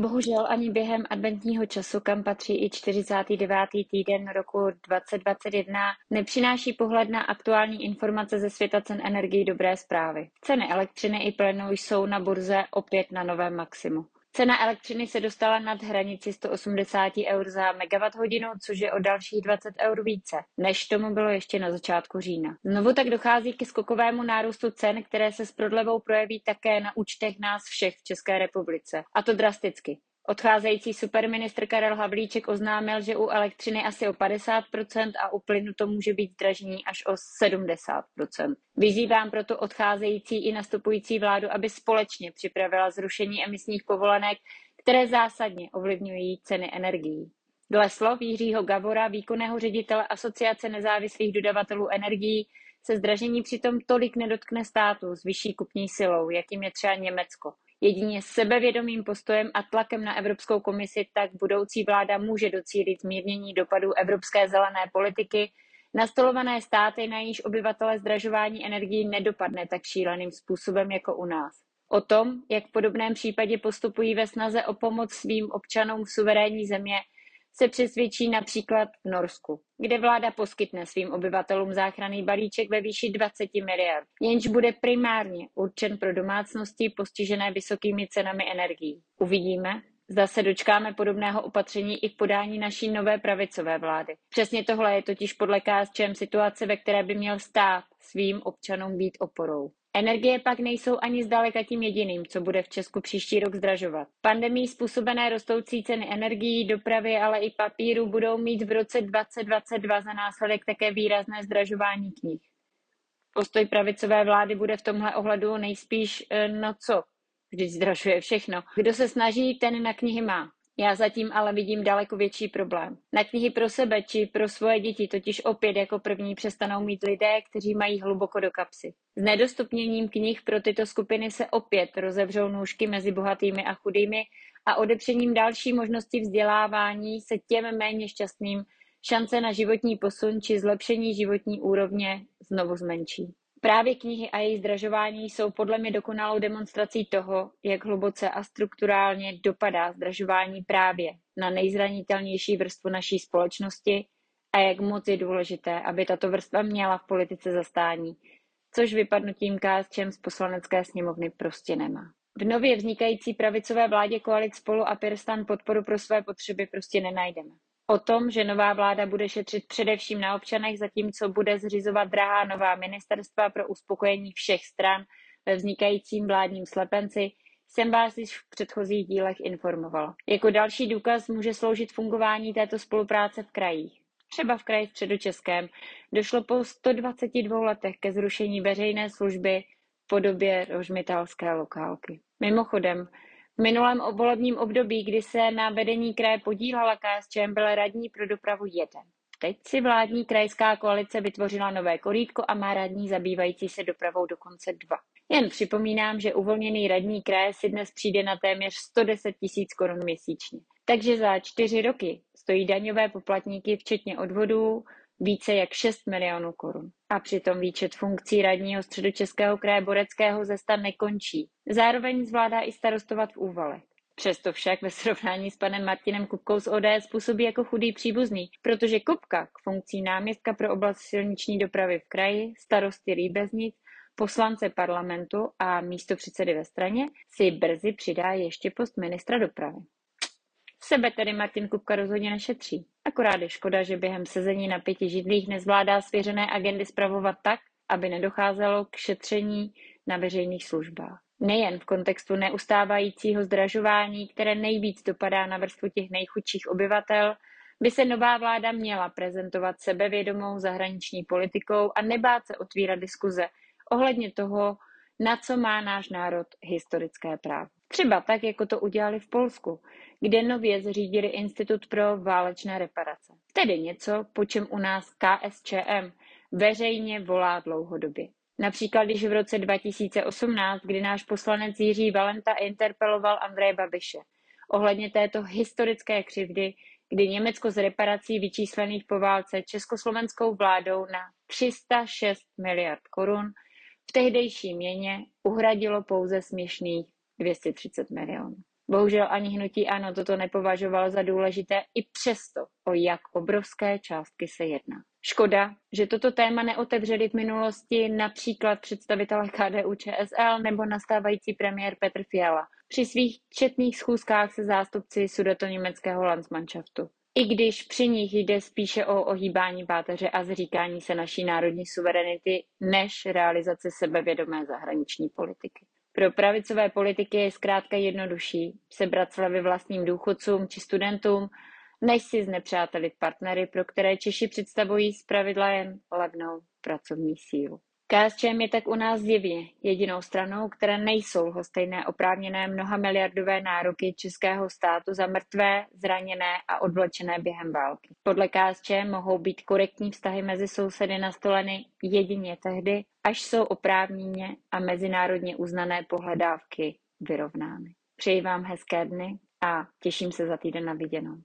Bohužel ani během adventního času, kam patří i 49. týden roku 2021, nepřináší pohled na aktuální informace ze světa cen energií dobré zprávy. Ceny elektřiny i plynu jsou na burze opět na novém maximu. Cena elektřiny se dostala nad hranici 180 eur za megawatt hodinu, což je o dalších 20 eur více, než tomu bylo ještě na začátku října. Znovu tak dochází ke skokovému nárůstu cen, které se s prodlevou projeví také na účtech nás všech v České republice. A to drasticky. Odcházející superministr Karel Havlíček oznámil, že u elektřiny asi o 50% a u plynu to může být zdražení až o 70%. Vyzývám proto odcházející i nastupující vládu, aby společně připravila zrušení emisních povolenek, které zásadně ovlivňují ceny energií. Dle slov Jiřího Gavora, výkonného ředitele Asociace nezávislých dodavatelů energií, se zdražení přitom tolik nedotkne státu s vyšší kupní silou, jakým je třeba Německo. Jedině sebevědomým postojem a tlakem na Evropskou komisi tak budoucí vláda může docílit zmírnění dopadů evropské zelené politiky, nastolované státy, na níž obyvatele zdražování energií nedopadne tak šíleným způsobem jako u nás. O tom, jak v podobném případě postupují ve snaze o pomoc svým občanům suverénní země, se přesvědčí například v Norsku, kde vláda poskytne svým obyvatelům záchranný balíček ve výši 20 miliard, jenž bude primárně určen pro domácnosti postižené vysokými cenami energií. Uvidíme, Zda se dočkáme podobného opatření i v podání naší nové pravicové vlády. Přesně tohle je totiž podle KSČM situace, ve které by měl stát svým občanům být oporou. Energie pak nejsou ani zdaleka tím jediným, co bude v Česku příští rok zdražovat. Pandemí způsobené rostoucí ceny energií, dopravy, ale i papíru budou mít v roce 2022 za následek také výrazné zdražování knih. Postoj pravicové vlády bude v tomhle ohledu nejspíš, eh, no co, vždyť zdražuje všechno. Kdo se snaží, ten na knihy má. Já zatím ale vidím daleko větší problém. Na knihy pro sebe či pro svoje děti totiž opět jako první přestanou mít lidé, kteří mají hluboko do kapsy. S nedostupněním knih pro tyto skupiny se opět rozevřou nůžky mezi bohatými a chudými a odepřením další možnosti vzdělávání se těm méně šťastným šance na životní posun či zlepšení životní úrovně znovu zmenší. Právě knihy a její zdražování jsou podle mě dokonalou demonstrací toho, jak hluboce a strukturálně dopadá zdražování právě na nejzranitelnější vrstvu naší společnosti a jak moc je důležité, aby tato vrstva měla v politice zastání, což vypadnutím KSČM z poslanecké sněmovny prostě nemá. V nově vznikající pravicové vládě koalic spolu a Pirstan podporu pro své potřeby prostě nenajdeme. O tom, že nová vláda bude šetřit především na občanech, zatímco bude zřizovat drahá nová ministerstva pro uspokojení všech stran ve vznikajícím vládním slepenci, jsem vás již v předchozích dílech informovala. Jako další důkaz může sloužit fungování této spolupráce v krajích. Třeba v kraji středočeském došlo po 122 letech ke zrušení veřejné služby v podobě rožmitálské lokálky. Mimochodem, minulém volebním období, kdy se na vedení kraje podílela KSČM, byl radní pro dopravu jeden. Teď si vládní krajská koalice vytvořila nové korítko a má radní zabývající se dopravou dokonce dva. Jen připomínám, že uvolněný radní kraje si dnes přijde na téměř 110 tisíc korun měsíčně. Takže za čtyři roky stojí daňové poplatníky, včetně odvodů, více jak 6 milionů korun. A přitom výčet funkcí radního středočeského kraje Boreckého ze stan nekončí. Zároveň zvládá i starostovat v úvalech. Přesto však ve srovnání s panem Martinem Kupkou z ODS působí jako chudý příbuzný, protože Kupka k funkcí náměstka pro oblast silniční dopravy v kraji, starosty Líbeznic, poslance parlamentu a místo předsedy ve straně si brzy přidá ještě post ministra dopravy. Sebe tedy Martin Kupka rozhodně nešetří. Akorát je škoda, že během sezení na pěti židlích nezvládá svěřené agendy spravovat tak, aby nedocházelo k šetření na veřejných službách. Nejen v kontextu neustávajícího zdražování, které nejvíc dopadá na vrstvu těch nejchudších obyvatel, by se nová vláda měla prezentovat sebevědomou zahraniční politikou a nebát se otvírat diskuze ohledně toho, na co má náš národ historické právo. Třeba tak, jako to udělali v Polsku, kde nově zřídili Institut pro válečné reparace. Tedy něco, po čem u nás KSČM veřejně volá dlouhodobě. Například, když v roce 2018, kdy náš poslanec Jiří Valenta interpeloval Andreje Babiše ohledně této historické křivdy, kdy Německo z reparací vyčíslených po válce československou vládou na 306 miliard korun v tehdejší měně uhradilo pouze směšných 230 milionů. Bohužel ani hnutí ano toto nepovažovalo za důležité i přesto, o jak obrovské částky se jedná. Škoda, že toto téma neotevřeli v minulosti například představitelé KDU ČSL nebo nastávající premiér Petr Fiala při svých četných schůzkách se zástupci německého Landsmannschaftu. I když při nich jde spíše o ohýbání páteře a zříkání se naší národní suverenity, než realizace sebevědomé zahraniční politiky. Pro pravicové politiky je zkrátka jednodušší sebrat slevy vlastním důchodcům či studentům, než si znepřátelit partnery, pro které Češi představují zpravidla jen levnou pracovní sílu. KSČM je tak u nás zjevně jedinou stranou, které nejsou lhostejné oprávněné mnohamiliardové nároky českého státu za mrtvé, zraněné a odvlečené během války. Podle KSČM mohou být korektní vztahy mezi sousedy nastoleny jedině tehdy, až jsou oprávněně a mezinárodně uznané pohledávky vyrovnány. Přeji vám hezké dny a těším se za týden na viděnou.